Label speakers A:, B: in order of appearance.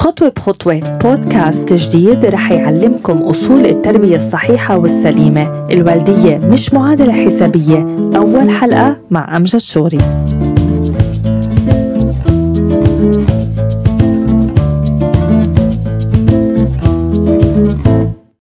A: خطوة بخطوة بودكاست جديد رح يعلمكم أصول التربية الصحيحة والسليمة. الوالدية مش معادلة حسابية. أول حلقة مع أمجد شوري.